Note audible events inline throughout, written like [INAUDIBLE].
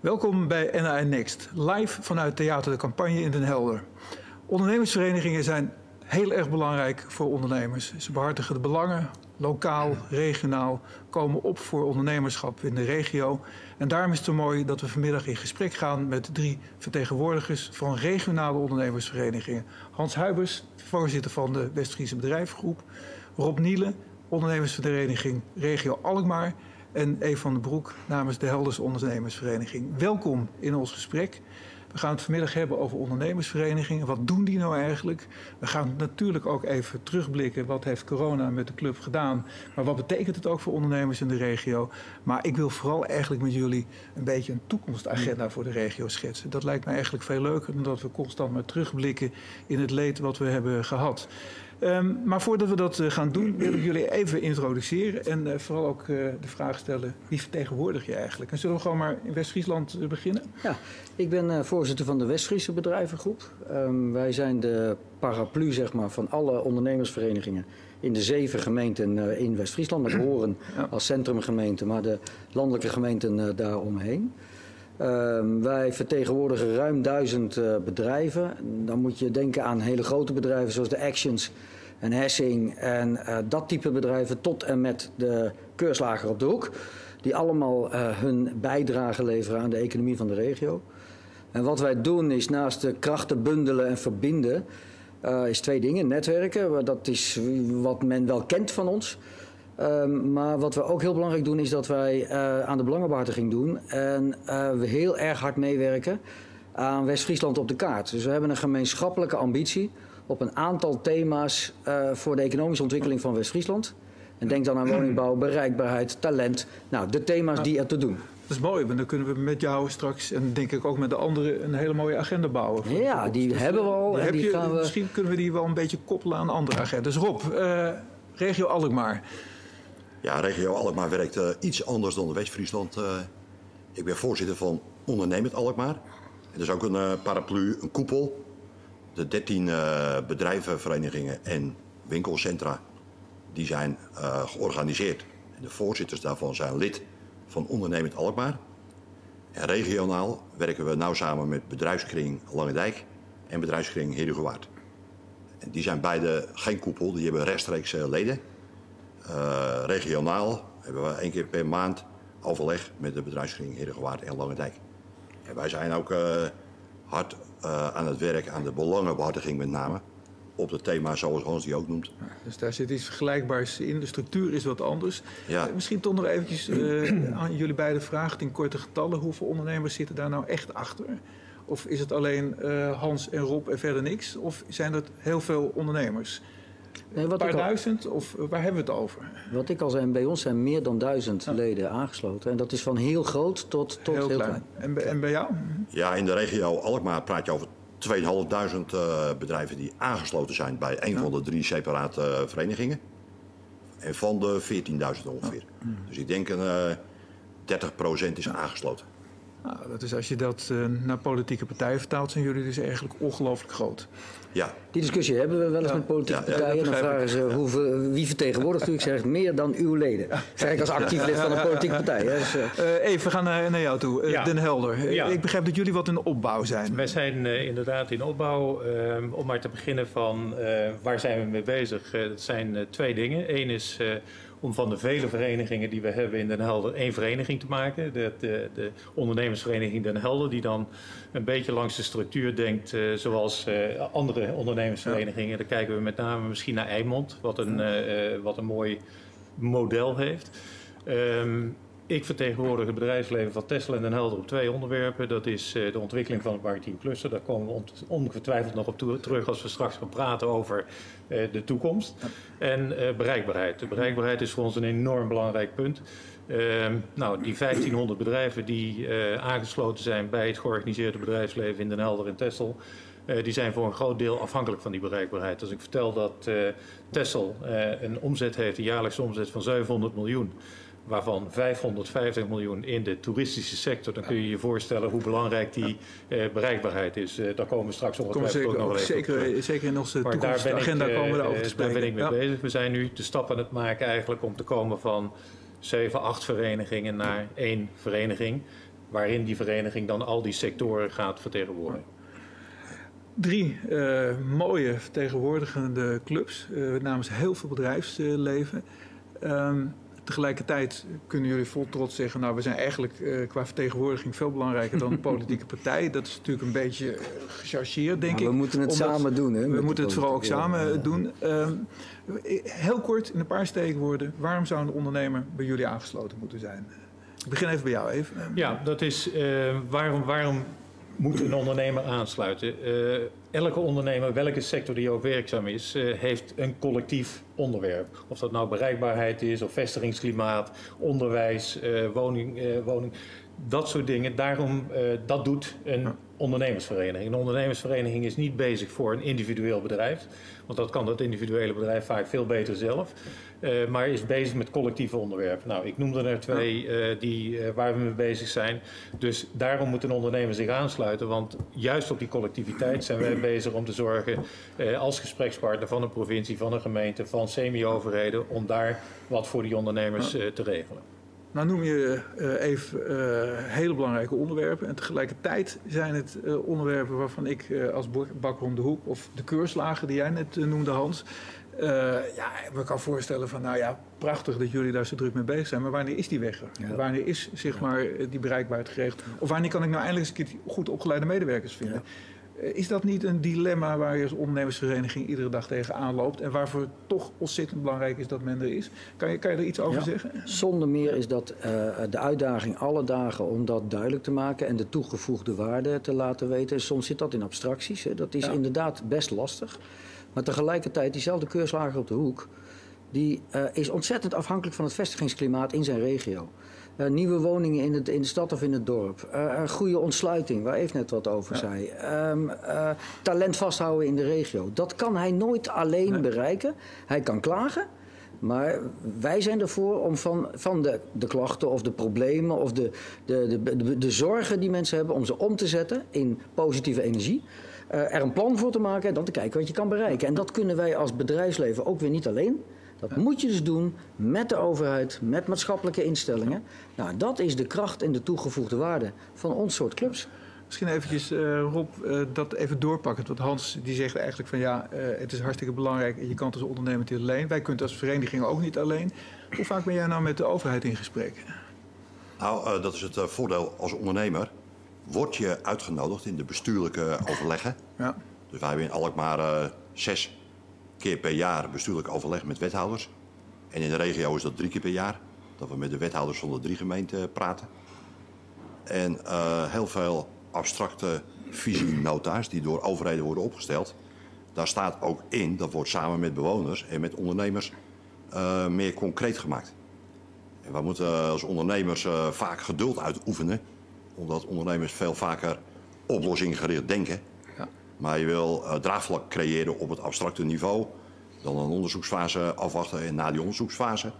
Welkom bij NA Next, live vanuit Theater de Campagne in Den Helder. Ondernemersverenigingen zijn heel erg belangrijk voor ondernemers. Ze behartigen de belangen, lokaal, regionaal, komen op voor ondernemerschap in de regio. En daarom is het mooi dat we vanmiddag in gesprek gaan met drie vertegenwoordigers van regionale ondernemersverenigingen. Hans Huibers, voorzitter van de West-Friese Bedrijvengroep. Rob Nielen, ondernemersvereniging Regio Alkmaar. En Eve van den Broek namens de Helders Ondernemersvereniging. Welkom in ons gesprek. We gaan het vanmiddag hebben over ondernemersverenigingen. Wat doen die nou eigenlijk? We gaan natuurlijk ook even terugblikken. Wat heeft corona met de club gedaan? Maar wat betekent het ook voor ondernemers in de regio? Maar ik wil vooral eigenlijk met jullie een beetje een toekomstagenda voor de regio schetsen. Dat lijkt me eigenlijk veel leuker dan dat we constant maar terugblikken in het leed wat we hebben gehad. Um, maar voordat we dat uh, gaan doen, wil ik jullie even introduceren. En uh, vooral ook uh, de vraag stellen: wie vertegenwoordig je eigenlijk? En zullen we gewoon maar in West-Friesland beginnen? Ja, ik ben voorzitter van de West-Friese Bedrijvengroep. Um, wij zijn de paraplu zeg maar, van alle ondernemersverenigingen in de zeven gemeenten in West-Friesland. Met Horen [CLEARS THROAT] ja. als centrumgemeente, maar de landelijke gemeenten daaromheen. Um, wij vertegenwoordigen ruim duizend uh, bedrijven. Dan moet je denken aan hele grote bedrijven zoals de Actions en Hessing en uh, dat type bedrijven tot en met de keurslager op de hoek. Die allemaal uh, hun bijdrage leveren aan de economie van de regio. En wat wij doen is naast de krachten bundelen en verbinden, is twee dingen. Netwerken, dat is wat men wel kent van ons. Um, maar wat we ook heel belangrijk doen is dat wij aan de belangenbehartiging doen. En we heel erg hard meewerken aan West-Friesland op de kaart. Dus we hebben een gemeenschappelijke ambitie op een aantal thema's uh, voor de economische ontwikkeling van West-Friesland. En denk dan aan woningbouw, bereikbaarheid, talent. Nou, de thema's die er te doen. Dat is mooi, want dan kunnen we met jou straks en denk ik ook met de anderen een hele mooie agenda bouwen. Ja, die dus hebben we al. En die je, gaan we... Misschien kunnen we die wel een beetje koppelen aan andere agendas. Rob, regio Alkmaar. Ja, regio Alkmaar werkt uh, iets anders dan West-Friesland. Uh, ik ben voorzitter van Ondernemend Alkmaar. Het is ook een uh, paraplu, een koepel. De 13 bedrijvenverenigingen en winkelcentra die zijn georganiseerd. En de voorzitters daarvan zijn lid van Ondernemend Alkmaar. En regionaal werken we nauw samen met bedrijfskring Langendijk en bedrijfskring Heerhugowaard. En die zijn beide geen koepel, die hebben rechtstreeks leden. Uh, regionaal hebben we één keer per maand overleg met de bedrijfskring Herengewaard en Langendijk. En wij zijn ook uh, hard uh, aan het werk aan de belangenbehartiging met name. Op het thema zoals Hans die ook noemt. Dus daar zit iets vergelijkbaars in. De structuur is wat anders. Ja. misschien toch nog eventjes aan jullie beide vragen in korte getallen. Hoeveel ondernemers zitten daar nou echt achter? Of is het alleen Hans en Rob en verder niks? Of zijn er heel veel ondernemers? Nee, een wat paar al, duizend of waar hebben we het over? Wat ik al zei, bij ons zijn meer dan duizend Ja. leden aangesloten. En dat is van heel groot tot, tot heel, heel klein. klein. En, bij- en bij jou? Ja, in de regio Alkmaar praat je over 2500 uh, bedrijven die aangesloten zijn bij een van de drie separate uh, verenigingen. En van de 14.000 ongeveer. Dus ik denk een uh, 30% is aangesloten. Nou, dat is als je dat eh, naar politieke partijen vertaalt, zijn jullie dus eigenlijk ongelooflijk groot. Ja, Die discussie hebben we wel eens Ja. met politieke Ja, ja, partijen. dan vragen ik. ze hoeveel, wie vertegenwoordigt u. Ik zeg meer dan uw leden. Dat zeg ik als actief lid van een politieke partij. hè. Dus, eh, Eh even, we gaan naar, naar jou toe. Eh, Ja. Den Helder. Ja. Ik begrijp dat jullie wat in opbouw zijn. Wij zijn eh, inderdaad in opbouw. Ehm, om maar te beginnen van eh, waar zijn we mee bezig? Eh, dat zijn eh, twee dingen. Eén is eh, om van de vele verenigingen die we hebben in Den Helder één vereniging te maken. De, de, de ondernemersvereniging Den Helder, die dan een beetje langs de structuur denkt eh, zoals eh, andere ondernemersverenigingen. Dan kijken we met name misschien naar Eimond, wat een, eh, wat een mooi model heeft. Ehm, ik vertegenwoordig het bedrijfsleven van Tesla en Den Helder op twee onderwerpen. Dat is eh, de ontwikkeling van het maritiem cluster. Daar komen we on- ongetwijfeld nog op toe- terug als we straks gaan praten over eh, de toekomst. En eh, bereikbaarheid. De bereikbaarheid is voor ons een enorm belangrijk punt. Ehm, nou, die 1500 bedrijven die aangesloten zijn bij het georganiseerde bedrijfsleven in Den Helder en eh, die zijn voor een groot deel afhankelijk van die bereikbaarheid. Als ik vertel dat eh Texel eh, een omzet heeft, een jaarlijkse omzet van 700 miljoen waarvan 550 miljoen in de toeristische sector. Dan kun je je voorstellen hoe belangrijk die eh, bereikbaarheid is. Eh, daar komen we straks ongetwijfeld zeker, ook nog wel even op zeker, zeker in onze toekomstagenda eh, komen we daarover te eh, spreken. daar ben ik mee Ja. bezig. We zijn nu de stap aan het maken eigenlijk om te komen van 7, 8 verenigingen naar één vereniging. waarin die vereniging dan al die sectoren gaat vertegenwoordigen. Drie uh, mooie vertegenwoordigende clubs uh, namens heel veel bedrijfsleven. Um, tegelijkertijd kunnen jullie vol trots zeggen... nou, we zijn eigenlijk uh, qua vertegenwoordiging veel belangrijker dan een politieke [LAUGHS] partij. Dat is natuurlijk een beetje gechargeerd, denk maar ik. We moeten het Omdat, samen doen. Hè, we moeten het vooral ook samen doen. Um, heel kort, in een paar steekwoorden... waarom zou een ondernemer bij jullie aangesloten moeten zijn? Ik begin even bij jou, even. Ja, dat is waarom... waarom moet een ondernemer aansluiten. Uh, elke ondernemer, welke sector die ook werkzaam is, uh, heeft een collectief onderwerp. Of dat nou bereikbaarheid is, of vestigingsklimaat, onderwijs, uh, woning, woning, dat soort dingen. Daarom, dat doet een ondernemersvereniging. Een ondernemersvereniging is niet bezig voor een individueel bedrijf. Want dat kan dat individuele bedrijf vaak veel beter zelf. Uh, maar is bezig met collectieve onderwerpen. Nou, ik noemde er twee uh, die, waar we mee bezig zijn. Dus daarom moet een ondernemer zich aansluiten. Want juist op die collectiviteit zijn wij [CLEARS THROAT] bezig om te zorgen... als gesprekspartner van een provincie, van een gemeente, van semi-overheden... om daar wat voor die ondernemers te regelen. Nou noem je uh, even uh, hele belangrijke onderwerpen. En tegelijkertijd zijn het uh, onderwerpen waarvan ik als bakker om de hoek... of de keurslagen die jij net noemde, Hans... ja, me kan voorstellen van, nou ja, prachtig dat jullie daar zo druk mee bezig zijn. Maar wanneer is die weg er? Ja. Wanneer is zeg maar, die bereikbaarheid geregeld? Of wanneer kan ik nou eindelijk eens een keer goed opgeleide medewerkers vinden? Ja. Is dat niet een dilemma waar je als ondernemersvereniging iedere dag tegenaan loopt en waarvoor het toch ontzettend belangrijk is dat men er is? Kan je, kan je er iets over ja. zeggen? Zonder meer is dat uh, de uitdaging alle dagen om dat duidelijk te maken en de toegevoegde waarde te laten weten. Soms zit dat in abstracties, hè. dat is ja. inderdaad best lastig. Maar tegelijkertijd, diezelfde keurslager op de hoek, die uh, is ontzettend afhankelijk van het vestigingsklimaat in zijn regio. Uh, nieuwe woningen in, het, in de stad of in het dorp. Uh, goede ontsluiting, waar Eve net wat over ja. zei. Um, uh, talent vasthouden in de regio. Dat kan hij nooit alleen nee. bereiken. Hij kan klagen. Maar wij zijn ervoor om van, van de, de klachten of de problemen of de, de, de, de, de zorgen die mensen hebben, om ze om te zetten in positieve energie. Er een plan voor te maken en dan te kijken wat je kan bereiken. En dat kunnen wij als bedrijfsleven ook weer niet alleen. Dat moet je dus doen met de overheid, met maatschappelijke instellingen. Nou, dat is de kracht en de toegevoegde waarde van ons soort clubs. Misschien eventjes, uh, Rob, uh, dat even doorpakken. Want Hans die zegt eigenlijk van ja, uh, het is hartstikke belangrijk. Je kan als ondernemer niet alleen. Wij kunnen als vereniging ook niet alleen. Hoe vaak ben jij nou met de overheid in gesprek? Nou, dat is het voordeel als ondernemer. Word je uitgenodigd in de bestuurlijke overleggen. Ja. Dus wij hebben in Alkmaar zes keer per jaar bestuurlijk overleg met wethouders. En in de regio is dat drie keer per jaar. Dat we met de wethouders van de drie gemeenten praten. En uh, heel veel abstracte visienota's die door overheden worden opgesteld. Daar staat ook in, dat wordt samen met bewoners en met ondernemers uh, meer concreet gemaakt. En we moeten als ondernemers vaak geduld uitoefenen. Omdat ondernemers veel vaker oplossinggericht denken. Maar je wil uh, draagvlak creëren op het abstracte niveau. Dan een onderzoeksfase afwachten. En na die onderzoeksfase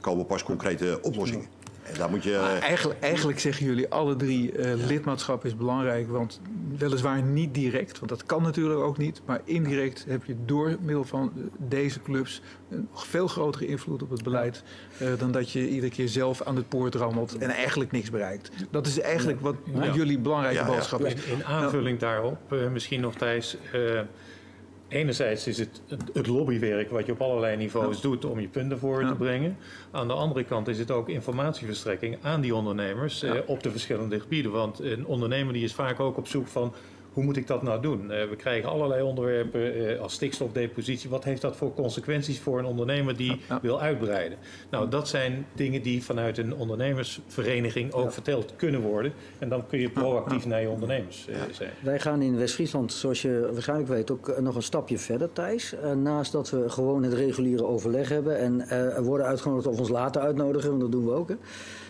komen pas concrete oplossingen. Daar moet je... Eigenlijk, eigenlijk, zeggen jullie alle drie, uh, ja. lidmaatschap is belangrijk. Want weliswaar niet direct, want dat kan natuurlijk ook niet. Maar indirect heb je door middel van deze clubs een veel grotere invloed op het beleid. Uh, dan dat je iedere keer zelf aan het poort rammelt en eigenlijk niks bereikt. Dat is eigenlijk wat ja. jullie belangrijke boodschap is. In, in aanvulling nou, daarop, uh, misschien nog Thijs... Enerzijds is het het lobbywerk wat je op allerlei niveaus ja. doet om je punten voor ja. te brengen. Aan de andere kant is het ook informatieverstrekking aan die ondernemers ja. eh, op de verschillende gebieden. Want een ondernemer die is vaak ook op zoek van hoe moet ik dat nou doen? Uh, we krijgen allerlei onderwerpen uh, als stikstofdepositie. Wat heeft dat voor consequenties voor een ondernemer die ja, ja. wil uitbreiden? Nou, dat zijn dingen die vanuit een ondernemersvereniging ook ja. verteld kunnen worden. En dan kun je proactief naar je ondernemers uh, zijn. Wij gaan in West-Friesland, zoals je waarschijnlijk weet, ook nog een stapje verder, Thijs. naast dat we gewoon het reguliere overleg hebben en er worden uitgenodigd of ons later uitnodigen, want dat doen we ook. Hè.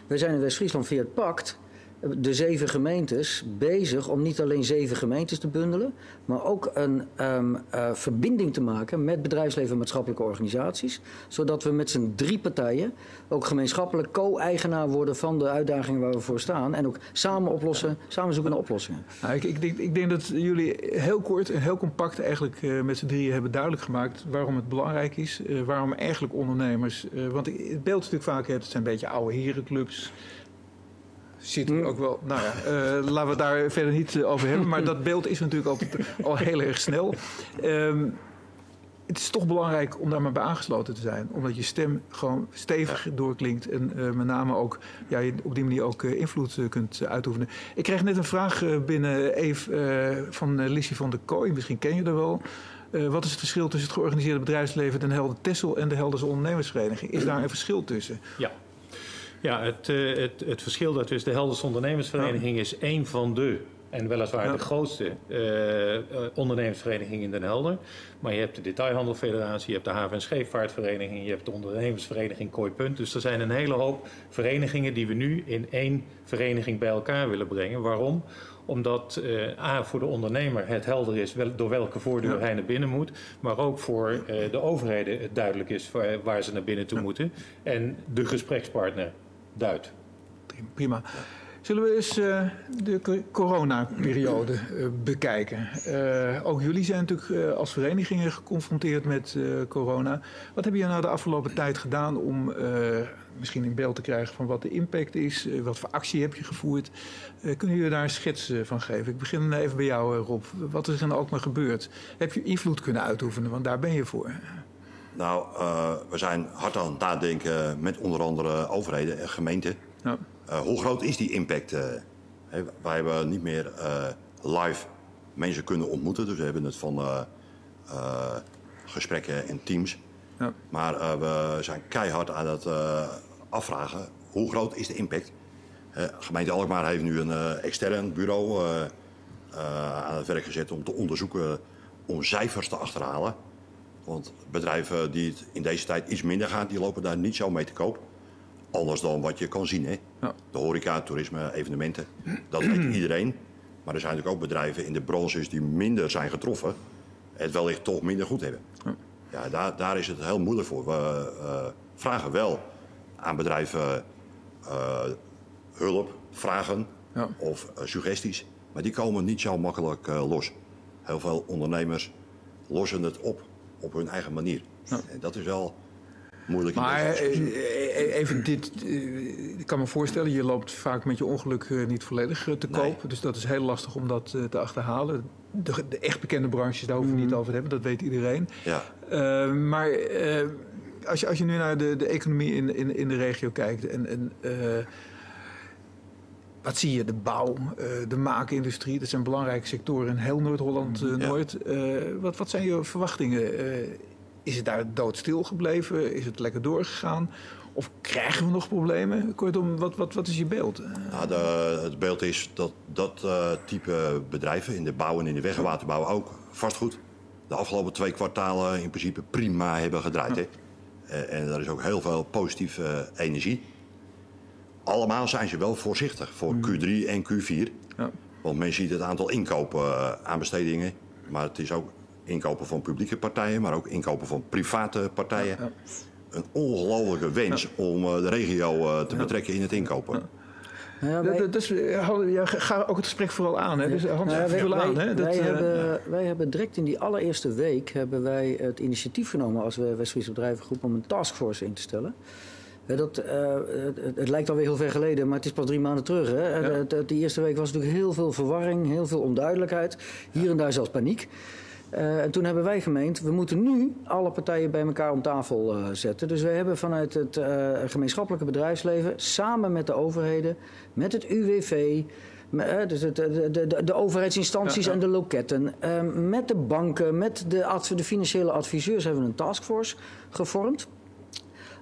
Wij zijn in West-Friesland via het pact de zeven gemeentes bezig om niet alleen zeven gemeentes te bundelen, maar ook een um, uh, verbinding te maken met bedrijfsleven en maatschappelijke organisaties. Zodat we met z'n drie partijen ook gemeenschappelijk co-eigenaar worden van de uitdagingen waar we voor staan. En ook samen oplossen, samen zoeken naar oplossingen. Nou, ik, ik, denk, ik, denk, dat jullie heel kort en heel compact eigenlijk uh, met z'n drieën hebben duidelijk gemaakt waarom het belangrijk is. Uh, waarom eigenlijk ondernemers. want het beeld natuurlijk vaak hebt, het zijn een beetje oude herenclubs ziet er ook wel. Nou ja, eh, laten we het daar verder niet eh, over hebben. Maar [LAUGHS] dat beeld is natuurlijk altijd al heel erg snel. Ehm, het is toch belangrijk om daar maar bij aangesloten te zijn. Omdat je stem gewoon stevig doorklinkt. En eh, met name ook ja, je op die manier ook invloed kunt uitoefenen. Ik kreeg net een vraag binnen Eve van Lissy van der Kooi. Misschien ken je dat wel. Wat is het verschil tussen het georganiseerde bedrijfsleven Den Helder Tessel en de Helderse Ondernemersvereniging? Is daar een verschil tussen? Ja. Ja, het, eh, het, het verschil daartussen de Helders Ondernemersvereniging is één van de, en weliswaar Ja. de grootste, eh, eh, ondernemersvereniging in Den Helder. Maar je hebt de Detailhandelfederatie, je hebt de Haven- en Scheepvaartvereniging, je hebt de ondernemersvereniging Kooi Punt. Dus er zijn een hele hoop verenigingen die we nu in één vereniging bij elkaar willen brengen. Waarom? Omdat eh, A, voor de ondernemer het helder is wel, door welke voordeur Ja. hij naar binnen moet. Maar ook voor eh, de overheden het duidelijk is waar, waar ze naar binnen toe moeten. En de gesprekspartner duidt. Prima. Zullen we eens eh, de co- coronaperiode eh, bekijken? Eh, ook jullie zijn natuurlijk als verenigingen geconfronteerd met corona. Wat heb je nou de afgelopen tijd gedaan om misschien in beeld te krijgen van wat de impact is? Wat voor actie heb je gevoerd? Kunnen jullie daar een schets van geven? Ik begin even bij jou, Rob. Wat is er nou ook maar gebeurd? Heb je invloed kunnen uitoefenen? Want daar ben je voor. Nou, eh, we zijn hard aan het nadenken met onder andere overheden en gemeenten. Ja. Eh, hoe groot is die impact? Hè, wij hebben niet meer live mensen kunnen ontmoeten. Dus we hebben het van gesprekken en teams. Ja. Maar we zijn keihard aan het afvragen hoe groot is de impact. Gemeente Alkmaar heeft nu een extern bureau aan het werk gezet om te onderzoeken om cijfers te achterhalen. Want bedrijven die het in deze tijd iets minder gaan, die lopen daar niet zo mee te koop. Anders dan wat je kan zien. Hè? Ja. De horeca, toerisme, evenementen. Dat weet [CLEARS THROAT] iedereen. Maar er zijn natuurlijk ook bedrijven in de branches die minder zijn getroffen. Het wellicht toch minder goed hebben. Ja, daar, daar is het heel moeilijk voor. We eh, vragen wel aan bedrijven eh, hulp, vragen Ja. of eh, suggesties. Maar die komen niet zo makkelijk los. Heel veel ondernemers lossen het op op hun eigen manier. En dat is wel moeilijk. Maar eh, eh, even dit, eh, ik kan me voorstellen, je loopt vaak met je ongeluk eh, niet volledig eh, te Nee. koop. Dus dat is heel lastig om dat eh, te achterhalen. De, de echt bekende branches, daar hoeven we niet over te hebben, dat weet iedereen. ja. Eh, maar eh, als, je, als je nu naar de, de economie in, in, in de regio kijkt en, en eh, wat zie je? De bouw, eh, de maakindustrie, dat zijn belangrijke sectoren in heel Noord-Holland, eh, Ja. Noord. Eh, wat, wat zijn je verwachtingen? Eh, is het daar doodstil gebleven? Is het lekker doorgegaan? Of krijgen we nog problemen? Kortom, wat, wat, wat is je beeld? Eh, Nou, de, het beeld is dat dat eh, type bedrijven in de bouw en in de weg- en waterbouw ook vastgoed de afgelopen twee kwartalen in principe prima hebben gedraaid. Hè? Eh, en er is ook heel veel positieve eh, energie. Allemaal zijn ze wel voorzichtig voor Q3 en Q4. ja. Want men ziet het aantal inkopen eh, aanbestedingen. Maar het is ook inkopen van publieke partijen, maar ook inkopen van private partijen. Ja. Een ongelofelijke wens om eh, de regio eh, te betrekken in het inkopen. Nou ja, wij- ja, ga ook het gesprek vooral aan. Hè? Dus Hans, ja, wij, aan. wij- Hè? Dat, wij hebben, wij hebben direct in die allereerste week hebben wij het initiatief genomen als West-Friese Bedrijvengroep om een taskforce in te stellen. Eh, Dat, eh, het, het lijkt alweer heel ver geleden, maar het is pas drie maanden terug. Hè? Eh, die eerste week was natuurlijk heel veel verwarring, heel veel onduidelijkheid. Hier en daar zelfs paniek. En toen hebben wij gemeend, we moeten nu alle partijen bij elkaar om tafel zetten. Dus wij hebben vanuit het gemeenschappelijke bedrijfsleven, samen met de overheden, met het UWV, dus het, de, de, de, de overheidsinstanties Ja, ja. en de loketten, met de banken, met de, adv- de financiële adviseurs hebben we een taskforce gevormd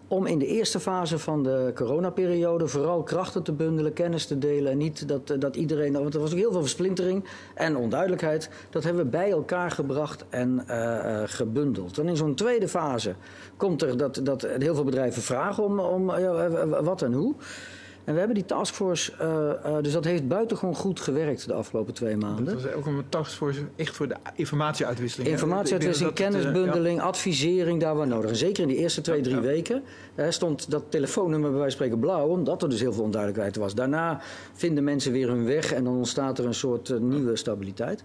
om in de eerste fase van de coronaperiode vooral krachten te bundelen, kennis te delen. En niet dat, dat iedereen. Want er was ook heel veel versplintering en onduidelijkheid. Dat hebben we bij elkaar gebracht en eh, eh, gebundeld. Dan in zo'n tweede fase komt er dat, dat heel veel bedrijven vragen om, om ja, wat en hoe. En we hebben die taskforce, eh, eh, dus dat heeft buitengewoon goed gewerkt de afgelopen twee maanden. Dat was ook een taskforce echt voor de informatieuitwisseling. Informatieuitwisseling, eh, kennisbundeling, advisering, daar waar nodig. En zeker in die eerste twee, drie Ja. weken stond dat telefoonnummer bij wijze van spreken blauw, omdat er dus heel veel onduidelijkheid was. Daarna vinden mensen weer hun weg en dan ontstaat er een soort nieuwe stabiliteit.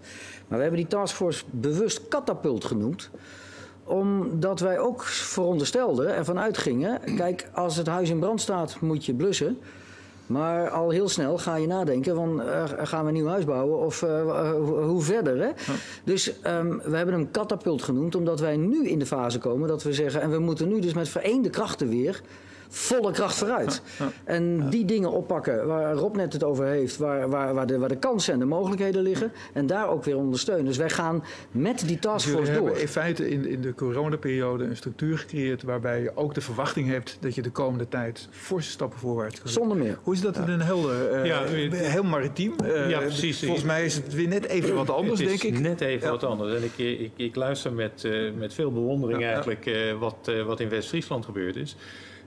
Maar we hebben die taskforce bewust katapult genoemd omdat wij ook veronderstelden, ervan uitgingen... kijk, als het huis in brand staat, moet je blussen. Maar al heel snel ga je nadenken van uh, gaan we een nieuw huis bouwen of uh, hoe verder. Hè? Dus um, we hebben hem katapult genoemd omdat wij nu in de fase komen dat we zeggen... en we moeten nu dus met vereende krachten weer volle kracht vooruit. En die dingen oppakken waar Rob net het over heeft, waar, waar, waar, de, waar de kansen en de mogelijkheden liggen. En daar ook weer ondersteunen. Dus wij gaan met die taskforce dus door. hebben in feite in, in de coronaperiode een structuur gecreëerd waarbij je ook de verwachting hebt dat je de komende tijd forse stappen voorwaarts gaat. Zonder meer. Hoe is dat in een helder? Uh, ja, heel maritiem. Uh, ja, precies. Volgens mij is het weer net even wat anders, denk ik. Net even wat anders. En ik, ik, ik luister met, uh, met veel bewondering eigenlijk wat, wat in West-Friesland gebeurd is.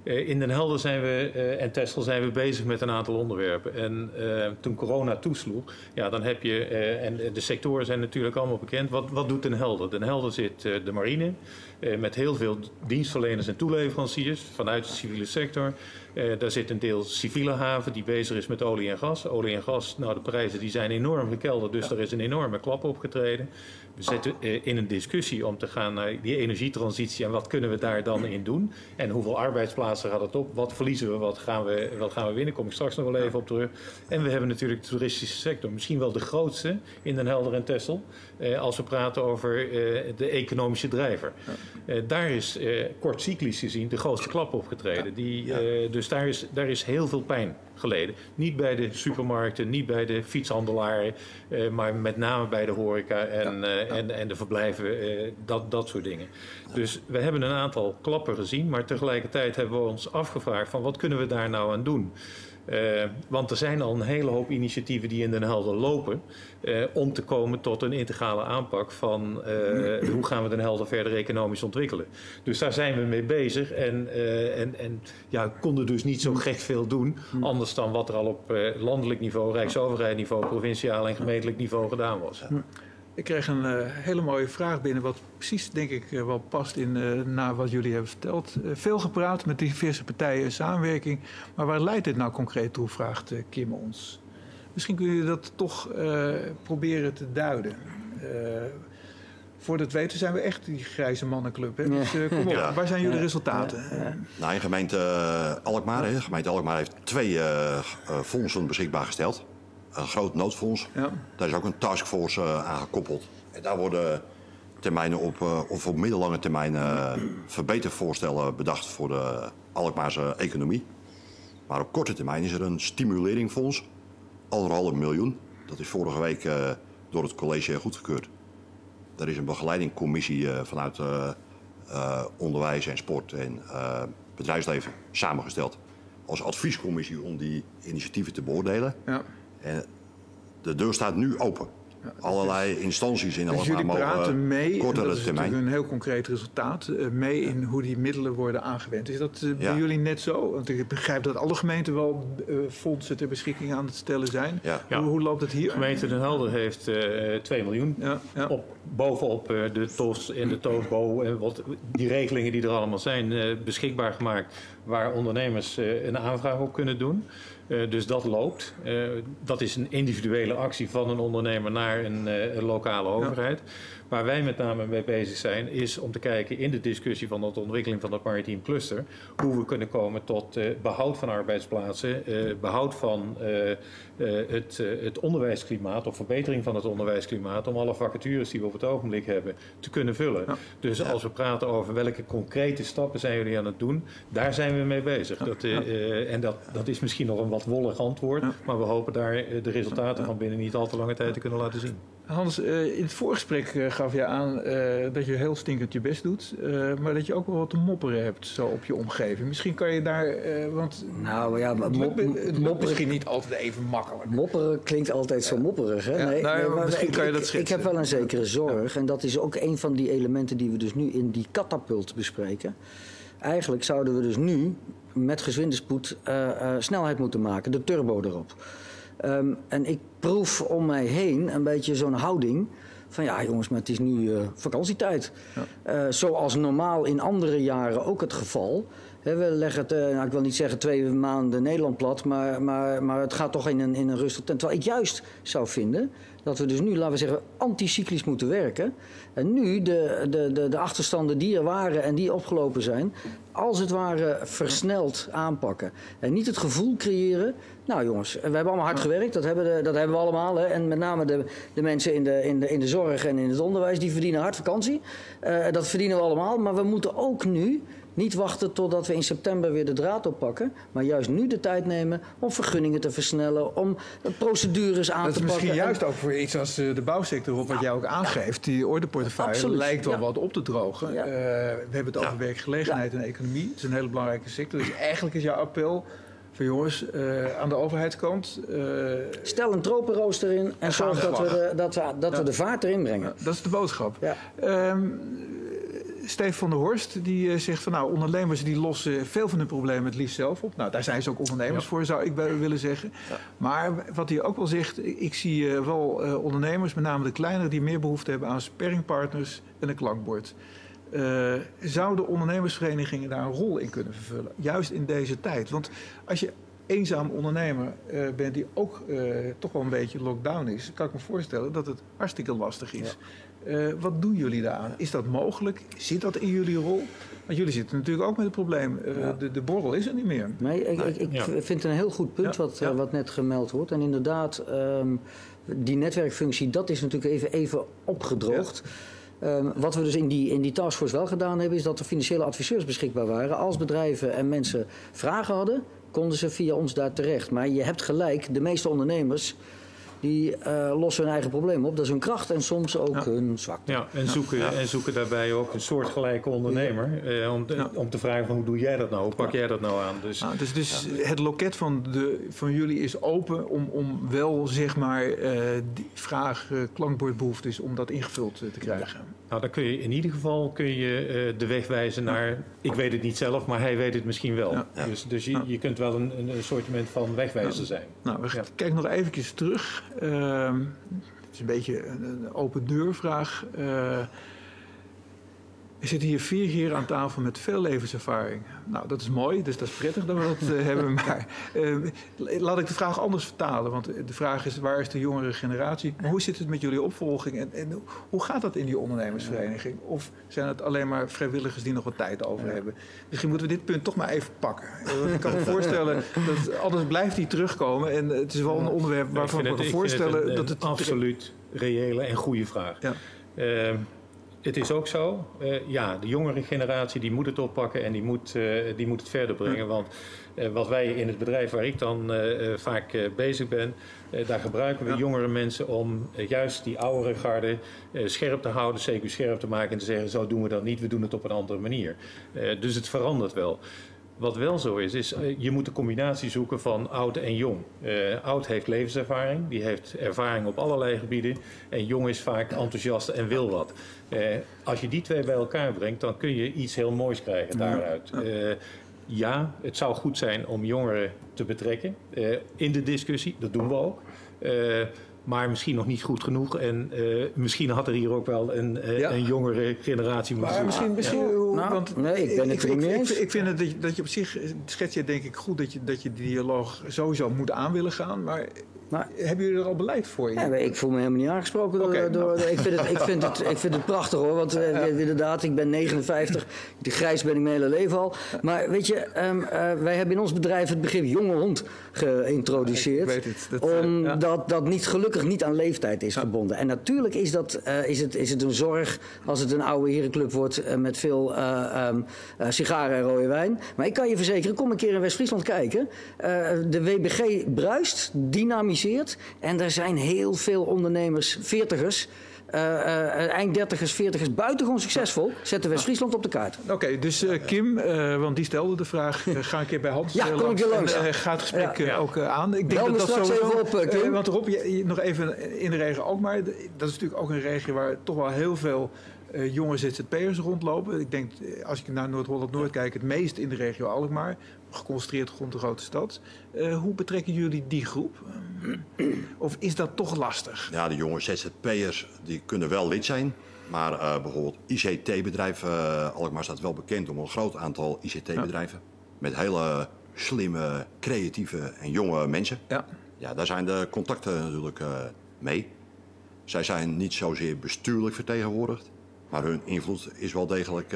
Eh, in Den Helder zijn we, uh, en Tesla zijn we bezig met een aantal onderwerpen. En uh, toen corona toesloeg, ja, dan heb je, en de sectoren zijn natuurlijk allemaal bekend. Wat, wat doet Den Helder? Den Helder zit de marine, met heel veel dienstverleners en toeleveranciers vanuit de civiele sector. Daar zit een deel civiele haven die bezig is met olie en gas. Olie en gas, nou de prijzen die zijn enorm gekelderd, dus er is een enorme klap opgetreden. We zitten in een discussie om te gaan naar die energietransitie en wat kunnen we daar dan in doen? En hoeveel arbeidsplaatsen gaat het op? Wat verliezen we? Wat gaan we, wat gaan we winnen? Kom ik straks nog wel even op terug. En we hebben natuurlijk de toeristische sector, misschien wel de grootste in Den Helder en Texel, eh, als we praten over eh, de economische drijver. Eh, daar is eh, kort cyclisch gezien de grootste klap opgetreden. Die, eh, dus daar is, daar is heel veel pijn geleden. Niet bij de supermarkten, niet bij de fietshandelaren, uh, maar met name bij de horeca en, uh, en, en de verblijven, uh, dat, dat soort dingen. Dus we hebben een aantal klappen gezien, maar tegelijkertijd hebben we ons afgevraagd van wat kunnen we daar nou aan doen? Uh, want er zijn al een hele hoop initiatieven die in Den Helder lopen uh, om te komen tot een integrale aanpak van uh, hoe gaan we Den Helder verder economisch ontwikkelen. Dus daar zijn we mee bezig en, en, en ja, konden dus niet zo gek veel doen anders dan wat er al op landelijk niveau, rijksoverheidniveau, provinciaal en gemeentelijk niveau gedaan was. Ik kreeg een uh, hele mooie vraag binnen, wat precies denk ik uh, wel past in uh, naar wat jullie hebben verteld. veel gepraat met diverse partijen in samenwerking, maar waar leidt dit nou concreet toe, vraagt Kim ons. Misschien kun je dat toch proberen te duiden. voor het weten zijn we echt die grijze mannenclub. Hè? Dus kom op, ja. waar zijn jullie resultaten? Ja. Nou, in gemeente Alkmaar, hè, gemeente Alkmaar heeft twee fondsen beschikbaar gesteld een groot noodfonds. Ja. Daar is ook een taskforce uh, aan gekoppeld. En daar worden termijnen op, uh, of op middellange termijn uh, verbetervoorstellen bedacht voor de Alkmaarse economie. Maar op korte termijn is er een stimuleringfonds, anderhalf miljoen. Dat is vorige week door het college goedgekeurd. Er is een begeleidingcommissie vanuit onderwijs en sport en bedrijfsleven samengesteld als adviescommissie om die initiatieven te beoordelen. Ja. En de deur staat nu open. Ja, Allerlei instanties in dus jullie praten mee, kortere dat is termijn. een heel concreet resultaat, uh, mee in hoe die middelen worden aangewend. Is dat uh, ja. bij jullie net zo? Want ik begrijp dat alle gemeenten wel uh, fondsen ter beschikking aan het stellen zijn. Ja. Hoe, hoe, loopt het hier? De gemeente Den Helder heeft 2 miljoen op, bovenop de TOS en de TOSBO en wat, die regelingen die er allemaal zijn beschikbaar gemaakt waar ondernemers een aanvraag op kunnen doen. Uh, dus dat loopt. Uh, dat is een individuele actie van een ondernemer naar een, uh, een lokale overheid. Ja. Waar wij met name mee bezig zijn, is om te kijken in de discussie van de ontwikkeling van het maritiem cluster, hoe we kunnen komen tot behoud van arbeidsplaatsen, behoud van het, het onderwijsklimaat of verbetering van het onderwijsklimaat, om alle vacatures die we op het ogenblik hebben te kunnen vullen. Ja. Dus als we praten over welke concrete stappen zijn jullie aan het doen, daar zijn we mee bezig. Dat, en dat, dat is misschien nog een wat wollig antwoord. Maar we hopen daar eh, de resultaten van binnen niet al te lange tijd te kunnen laten zien. Hans, eh, in het voorgesprek eh, gaf je aan dat je heel stinkend je best doet. maar dat je ook wel wat te mopperen hebt zo op je omgeving. Misschien kan je daar... want nou ja, het lukt misschien niet altijd even makkelijk. Mopperen klinkt altijd zo mopperig. Hè? Nee, nou, nee, maar misschien ik, kan je dat schetsen. Ik heb wel een zekere zorg. En dat is ook een van die elementen die we dus nu in die katapult bespreken. Eigenlijk zouden we dus nu met gezwinde spoed uh, uh, snelheid moeten maken, de turbo erop. Um, en ik proef om mij heen een beetje zo'n houding van ja jongens, maar het is nu uh, vakantietijd. Ja. zoals normaal in andere jaren ook het geval we leggen het, eh, nou, ik wil niet zeggen twee maanden Nederland plat, maar, maar, maar het gaat toch in een, in een rustig tent. Terwijl ik juist zou vinden dat we dus nu, laten we zeggen, anticyclisch moeten werken. En nu de, de, de, de achterstanden die er waren en die opgelopen zijn, als het ware versneld aanpakken. En niet het gevoel creëren. Nou jongens, we hebben allemaal hard gewerkt, dat hebben, de, dat hebben we allemaal. Hè. En met name de, de mensen in de, in, de, in de zorg en in het onderwijs, die verdienen hard vakantie. Uh, dat verdienen we allemaal. Maar we moeten ook nu niet wachten totdat we in september weer de draad oppakken. Maar juist nu de tijd nemen om vergunningen te versnellen, om procedures aan te pakken. Dat is misschien juist ook voor iets als eh, de bouwsector, wat jij ook aangeeft. Die ordeportefeuille Absoluut. lijkt wel wat op te drogen. Ja. Uh, we hebben het over werkgelegenheid en economie. Dat is een hele belangrijke sector. Dus eigenlijk is jouw appel van jongens, uh, aan de overheidskant. Uh, Stel een tropenrooster in en zorg dat, we de, dat, we, dat we de vaart erin brengen. Dat is de boodschap. Ja. Um, Steve van der Horst die uh, zegt van nou, ondernemers die lossen veel van hun problemen het liefst zelf op. Nou, daar zijn ze ook ondernemers voor, zou ik willen zeggen. Maar wat hij ook wel zegt, ik zie wel ondernemers, met name de kleinere, die meer behoefte hebben aan sparringpartners en een klankbord. Uh, zouden ondernemersverenigingen daar een rol in kunnen vervullen? Juist in deze tijd. Want als je eenzaam ondernemer uh, bent die ook uh, toch wel een beetje lockdown is, kan ik me voorstellen dat het hartstikke lastig is. Ja. Wat doen jullie daaraan? Is dat mogelijk? Zit dat in jullie rol? Want jullie zitten natuurlijk ook met het probleem. Ja. De, de, borrel is er niet meer. Nee, ik, ik, ik ja. vind het een heel goed punt wat, wat net gemeld wordt. En inderdaad, um, die netwerkfunctie, dat is natuurlijk even, even opgedroogd. Um, wat we dus in die, in die taskforce wel gedaan hebben, is dat er financiële adviseurs beschikbaar waren. Als bedrijven en mensen vragen hadden, konden ze via ons daar terecht. Maar je hebt gelijk, de meeste ondernemers die uh, lossen hun eigen probleem op. Dat is hun kracht en soms ook ja. hun zwakte. Ja, en zoeken, ja. en zoeken daarbij ook een soortgelijke ondernemer. Eh, om, te, om te vragen van hoe doe jij dat nou? Hoe pak jij dat nou aan? Dus, dus, dus het loket van, de, van jullie is open om, om wel zeg maar uh, die vraag, klankbordbehoeftes, om dat ingevuld te krijgen. Nou, dan kun je in ieder geval kun je uh, de weg wijzen naar. Ik weet het niet zelf, maar hij weet het misschien wel. Ja. Dus, dus je, je kunt wel een, een assortiment van wegwijzer zijn. Nou, we kijken nog eventjes terug. Uh, het is een beetje een, open deurvraag. Uh, er zitten hier vier heren aan tafel met veel levenservaring. Nou, dat is mooi, dus dat is prettig dat we dat uh, [LAUGHS] hebben. Maar uh, laat ik de vraag anders vertalen. Want de vraag is, waar is de jongere generatie? Maar hoe zit het met jullie opvolging? En, en hoe gaat dat in die ondernemersvereniging? Of zijn het alleen maar vrijwilligers die nog wat tijd over hebben? Misschien moeten we dit punt toch maar even pakken. Ik kan me voorstellen, dat anders blijft die terugkomen. En het is wel een onderwerp waarvan we me voorstellen... Een, dat het absoluut reële en goede vraag. Ja. Het is ook zo, uh, ja, de jongere generatie die moet het oppakken en die moet, uh, die moet het verder brengen. Want uh, wat wij in het bedrijf waar ik dan vaak bezig ben, daar gebruiken we ja. jongere mensen om juist die oudere garde scherp te houden, zeker scherp te maken en te zeggen, zo doen we dat niet, we doen het op een andere manier. dus het verandert wel. Wat wel zo is, is uh, je moet een combinatie zoeken van oud en jong. Uh, oud heeft levenservaring, die heeft ervaring op allerlei gebieden. En jong is vaak enthousiast en wil wat. Uh, als je die twee bij elkaar brengt, dan kun je iets heel moois krijgen daaruit. ja, het zou goed zijn om jongeren te betrekken in de discussie. Dat doen we ook maar misschien nog niet goed genoeg. En uh, misschien had er hier ook wel een, uh, ja. een jongere generatie moeten Maar misschien, misschien ja. Nou, want nee, ik ben het ik, niet ik, eens. Ik, ik vind het dat je, dat je op zich, schets je denk ik goed dat je, dat je die dialoog sowieso moet aan willen gaan. Maar nou, hebben jullie er al beleid voor? Ja, ik voel me helemaal niet aangesproken. Door, okay, door, nou. ik, vind het, ik, vind het, ik vind het prachtig hoor. Want uh, inderdaad, ik ben 59. De grijs ben ik mijn hele leven al. Maar weet je, um, uh, wij hebben in ons bedrijf het begrip jonge hond geïntroduceerd. Ja, het, dat, omdat ja. dat niet gelukkig niet aan leeftijd is gebonden. En natuurlijk is, dat, uh, is, het, is het een zorg als het een oude herenclub wordt met veel um, sigaren en rode wijn. Maar ik kan je verzekeren, kom een keer in West-Friesland kijken. de WBG bruist, dynamisch en er zijn heel veel ondernemers, veertigers, uh, uh, eind dertigers, veertigers, buitengewoon succesvol, zetten West-Friesland op de kaart. Oké, okay, dus uh, Kim, want die stelde de vraag, ga een keer bij Hans ja, kom ik langs. En gaat het gesprek ja. ook aan. Ik denk Bel dat dat straks sowieso, even op, Kim. want Rob, je, nog even in de regio Alkmaar, dat is natuurlijk ook een regio waar toch wel heel veel jonge ZZP'ers rondlopen. Ik denk, als ik naar Noord-Holland-Noord kijk, het meest in de regio Alkmaar. Geconcentreerd rond de grote stad. Uh, hoe betrekken jullie die groep? [CLEARS THROAT] of is dat toch lastig? Ja, de jonge ZZP'ers die kunnen wel lid zijn. Maar uh, bijvoorbeeld ICT-bedrijven, Alkmaar staat wel bekend om een groot aantal ICT-bedrijven. Ja. met hele slimme, creatieve en jonge mensen. Ja. Ja, daar zijn de contacten natuurlijk eh, mee. Zij zijn niet zozeer bestuurlijk vertegenwoordigd, maar hun invloed is wel degelijk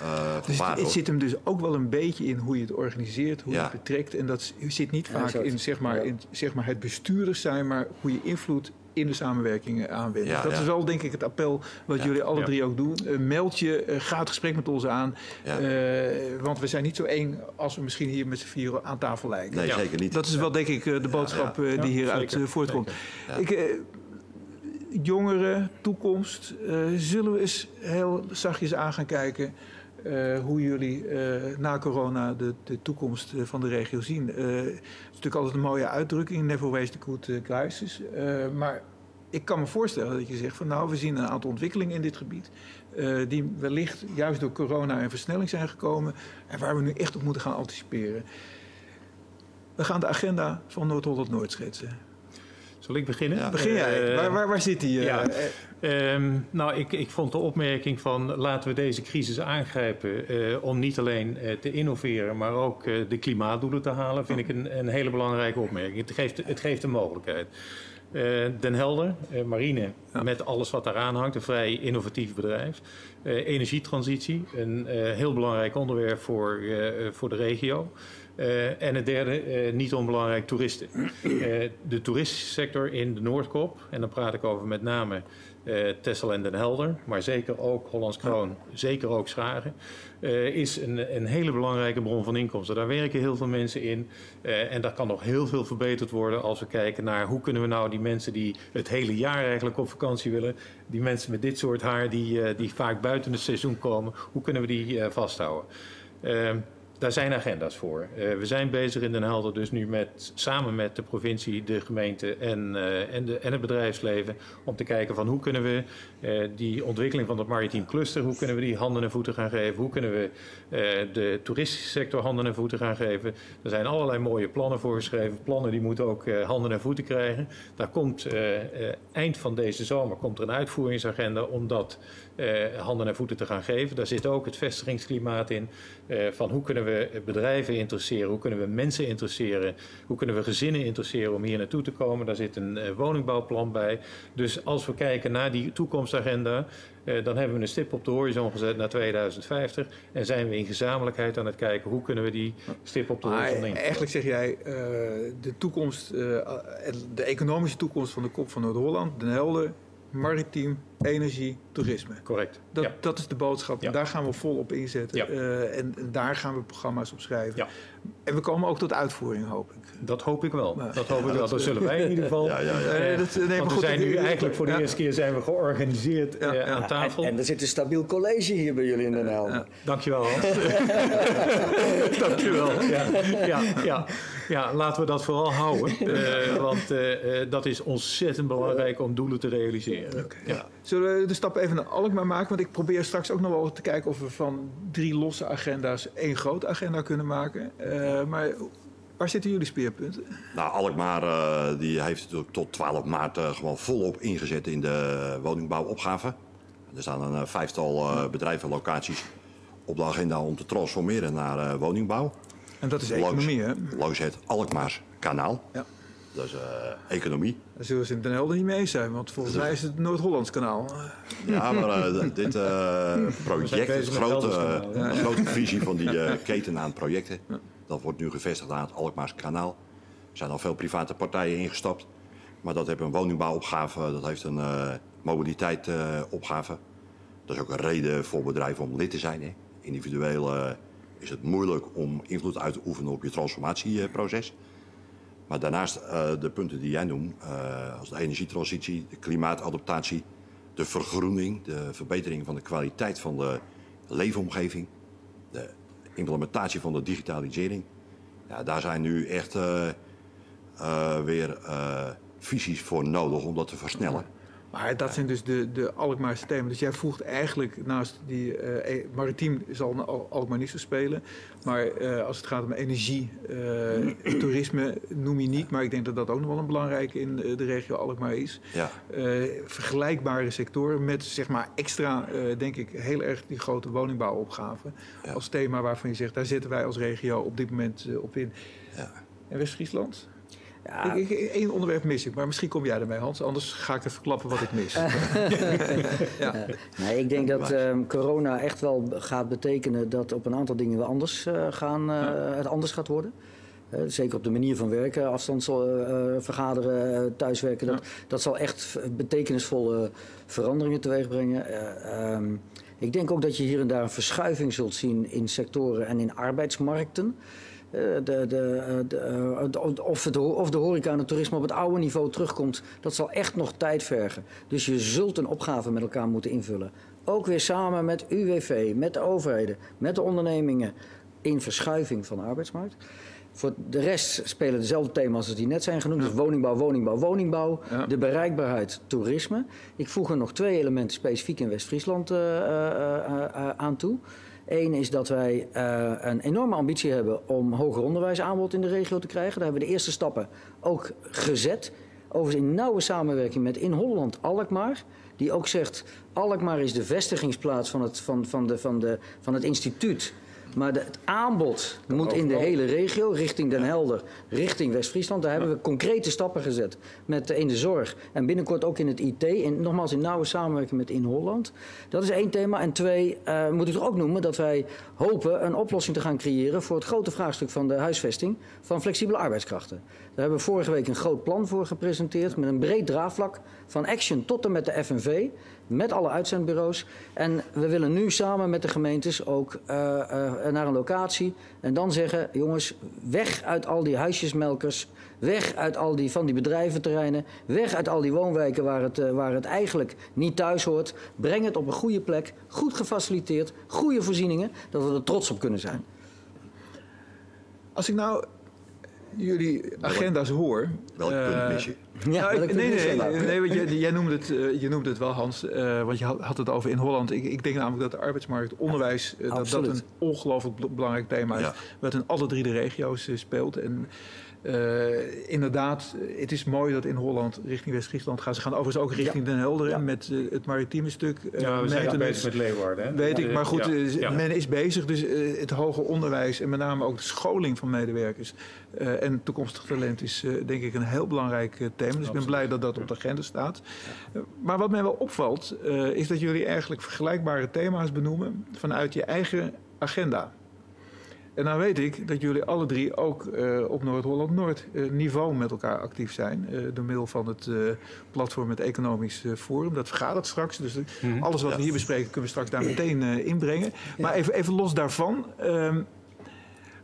eh Dus het zit hem dus ook wel een beetje in hoe je het organiseert, hoe je het betrekt. En dat zit niet Ja, vaak in, zeg maar, ja. in zeg maar, het bestuurders zijn, maar hoe je invloed in de samenwerking eh, aanwendt. Ja, dat ja. is wel denk ik het appel wat Ja. jullie alle Ja. drie ook doen. Eh, meld je, ga het gesprek met ons aan. Ja. Eh, want we zijn niet zo eng als we misschien hier met z'n vieren aan tafel lijken. Nee, Ja. zeker niet. Dat is wel denk ik de boodschap die Ja, hieruit voortkomt. Ja. Ik, eh, jongeren, toekomst, eh, zullen we eens heel zachtjes aan gaan kijken eh, hoe jullie eh, na corona de, de toekomst van de regio zien. Het is natuurlijk altijd een mooie uitdrukking, never waste a good crisis. Maar ik kan me voorstellen dat je zegt van nou, we zien een aantal ontwikkelingen in dit gebied. die wellicht juist door corona in versnelling zijn gekomen. En waar we nu echt op moeten gaan anticiperen. We gaan de agenda van Noord-Holland-Noord schetsen. Zal ik beginnen? Ja. Begin jij? Eh, waar, waar, waar zit die? eh, ja. eh, Ehm, nou, ik, ik vond de opmerking van laten we deze crisis aangrijpen eh, om niet alleen te innoveren, maar ook de klimaatdoelen te halen, vind ik een, een hele belangrijke opmerking. Het geeft, het geeft een mogelijkheid. Den Helder, marine, Ja. met alles wat daaraan hangt, een vrij innovatief bedrijf. Energietransitie, een heel belangrijk onderwerp voor, voor de regio. Eh, en het derde, eh, niet onbelangrijk, toeristen. Eh, de sector in de Noordkop, en dan praat ik over met name Texel en Den Helder, maar zeker ook Hollands Kroon, zeker ook Schagen, is een, een hele belangrijke bron van inkomsten. Daar werken heel veel mensen in en daar kan nog heel veel verbeterd worden als we kijken naar hoe kunnen we nou die mensen die het hele jaar eigenlijk op vakantie willen, die mensen met dit soort haar die, die vaak buiten het seizoen komen, hoe kunnen we die vasthouden? Daar zijn agenda's voor. Eh, we zijn bezig in Den Helder dus nu met, samen met de provincie, de gemeente en, eh, en, de, en het bedrijfsleven... om te kijken van hoe kunnen we eh, die ontwikkeling van het maritiem cluster... hoe kunnen we die handen en voeten gaan geven? Hoe kunnen we de toeristische sector handen en voeten gaan geven? Er zijn allerlei mooie plannen voor geschreven. Plannen die moeten ook handen en voeten krijgen. Daar komt eind van deze zomer komt er een uitvoeringsagenda... om dat handen en voeten te gaan geven. Daar zit ook het vestigingsklimaat in. van hoe kunnen we bedrijven interesseren, hoe kunnen we mensen interesseren, hoe kunnen we gezinnen interesseren om hier naartoe te komen. Daar zit een eh, woningbouwplan bij. Dus als we kijken naar die toekomstagenda, eh, dan hebben we een stip op de horizon gezet naar 2050. En zijn we in gezamenlijkheid aan het kijken hoe kunnen we die stip op de horizon in. eigenlijk zeg jij, eh, de toekomst, de economische toekomst van de kop van Noord-Holland, Den Helder, maritiem, energie, toerisme. Correct. Dat, ja. dat is de boodschap. Ja. En daar gaan we vol op inzetten. Ja. Eh, en, en daar gaan we programma's op schrijven. Ja. En we komen ook tot uitvoering, hoop ik. Dat hoop ik wel. Dat hoop ik wel. Dat zullen wij in ieder geval. [LAUGHS] Ja, ja, ja. Eh, dat- nee, maar want we goed, zijn nu eigenlijk voor de ja. eerste keer zijn we georganiseerd Ja, eh, ja. aan tafel. En, en er zit een stabiel college hier bij jullie in Den Helder. Dankjewel, Hans. [LAUGHS] Dankjewel. Ja, ja, ja, laten we dat vooral houden. [LAUGHS] Eh, want eh, eh, dat is ontzettend belangrijk om doelen te realiseren. Ja. Zullen we de stap even naar Alkmaar maken? Want ik probeer straks ook nog wel te kijken of we van drie losse agenda's één grote agenda kunnen maken. Eh, maar waar zitten jullie speerpunten? Nou, Alkmaar eh, die heeft natuurlijk tot 12 maart gewoon volop ingezet in de woningbouwopgave. Er staan een vijftal eh, bedrijven en locaties op de agenda om te transformeren naar eh, woningbouw. En dat is Langs- economie, hè? Langs het Alkmaars kanaal. Ja. Dat is eh, economie. Daar zullen ze in Den Helder niet mee eens zijn, want volgens mij is het Noord-Hollands kanaal. Ja, maar eh, [LAUGHS] dit eh, project, het grote, de grote visie van die keten aan projecten, dat wordt nu gevestigd aan het Alkmaars kanaal. Er zijn al veel private partijen ingestapt, maar dat heeft een woningbouwopgave, dat heeft een eh mobiliteitopgave. dat is ook een reden voor bedrijven om lid te zijn. Hè. Individueel eh, is het moeilijk om invloed uit te oefenen op je transformatieproces. Maar daarnaast eh, de punten die jij noemt, eh, als de energietransitie, de klimaatadaptatie, de vergroening, de verbetering van de kwaliteit van de leefomgeving, de implementatie van de digitalisering. Ja, daar zijn nu echt eh, weer visies voor nodig om dat te versnellen. Maar dat zijn dus de, de Alkmaarse thema's. Dus jij voegt eigenlijk naast die eh, e- maritiem zal Al- Alkmaar niet zo spelen. Maar eh, als het gaat om energie, eh, toerisme noem je niet. Maar ik denk dat dat ook nog wel een belangrijke in de regio Alkmaar is. Ja. Vergelijkbare sectoren met zeg maar extra, denk ik, heel erg die grote woningbouwopgave. Ja. Als thema waarvan je zegt, daar zitten wij als regio op dit moment op in. Ja. En West-Friesland? Ja, één onderwerp mis ik, maar misschien kom jij ermee, Hans. Anders ga ik even verklappen wat ik mis. [LAUGHS] ja. Nee, ik denk dat ehm, corona echt wel gaat betekenen dat op een aantal dingen wel anders eh, gaan, eh, het anders gaat worden. Eh, zeker op de manier van werken, afstands vergaderen, eh, thuiswerken. Dat, dat zal echt betekenisvolle veranderingen teweeg brengen. Eh, ehm, ik denk ook dat je hier en daar een verschuiving zult zien in sectoren en in arbeidsmarkten. Eh, de, de, eh, de, eh, of, het, of de horeca en het toerisme op het oude niveau terugkomt, dat zal echt nog tijd vergen. Dus je zult een opgave met elkaar moeten invullen. Ook weer samen met UWV, met de overheden, met de ondernemingen in verschuiving van de arbeidsmarkt. Voor de rest spelen dezelfde thema's als die net zijn genoemd. Dus woningbouw, woningbouw, woningbouw. Ja. De bereikbaarheid, toerisme. Ik voeg er nog twee elementen specifiek in West-Friesland aan toe. Eén is dat wij eh, een enorme ambitie hebben om hoger onderwijsaanbod in de regio te krijgen. Daar hebben we de eerste stappen ook gezet. Overigens in nauwe samenwerking met in Holland Alkmaar. Die ook zegt, Alkmaar is de vestigingsplaats van het, van, van de, van de, van het instituut. Maar de- het aanbod moet in de hele regio, richting Den Helder, richting West-Friesland. Daar hebben we concrete stappen gezet met, in de zorg. En binnenkort ook in het IT. En nogmaals in nauwe samenwerking met In Holland. Dat is één thema. En twee, eh, moet ik er ook noemen dat wij hopen een oplossing te gaan creëren voor het grote vraagstuk van de huisvesting van flexibele arbeidskrachten. Daar hebben we vorige week een groot plan voor gepresenteerd met een breed draagvlak van Action tot en met de FNV, met alle uitzendbureaus. En we willen nu samen met de gemeentes ook eh, eh, naar een locatie en dan zeggen, jongens, weg uit al die huisjesmelkers, weg uit al die van die bedrijventerreinen, weg uit al die woonwijken waar het, eh, waar het eigenlijk niet thuis hoort. Breng het op een goede plek, goed gefaciliteerd, goede voorzieningen, dat we er trots op kunnen zijn. Als ik nou jullie agenda's hoor. Welk eh, punt mis je? Ja, nou, ik- nee, nee, nee, want jij, jij noemde het, eh, je noemde het wel, Hans. eh, want je had, had het over in Holland. Ik, ik denk namelijk dat de arbeidsmarkt, onderwijs, dat dat een ongelooflijk bel- belangrijk thema is. Ja. Wat in alle drie de regio's speelt. En eh, inderdaad, het is mooi dat in Holland richting West-Friesland gaan. Ze gaan overigens ook richting Den Helder Ja. met eh, het maritieme stuk. eh, Ja, we zijn bezig met Leeuwarden. hè? Weet ik, maar goed, ja, ja. men is bezig. Dus het hoger onderwijs en met name ook de scholing van medewerkers eh, en toekomstig talent is eh, denk ik een heel belangrijk thema. Dus ik ben blij dat dat op de agenda staat. Maar wat mij wel opvalt, eh, is dat jullie eigenlijk vergelijkbare thema's benoemen vanuit je eigen agenda. En dan weet ik dat jullie alle drie ook eh, op Noord-Holland-Noord eh, niveau met elkaar actief zijn. eh, door middel van het eh, platform het Economisch eh, Forum. Dat vergadert straks. Dus eh, Mhm. alles wat we hier bespreken kunnen we straks daar meteen eh, inbrengen. Maar even, even los daarvan. ehm,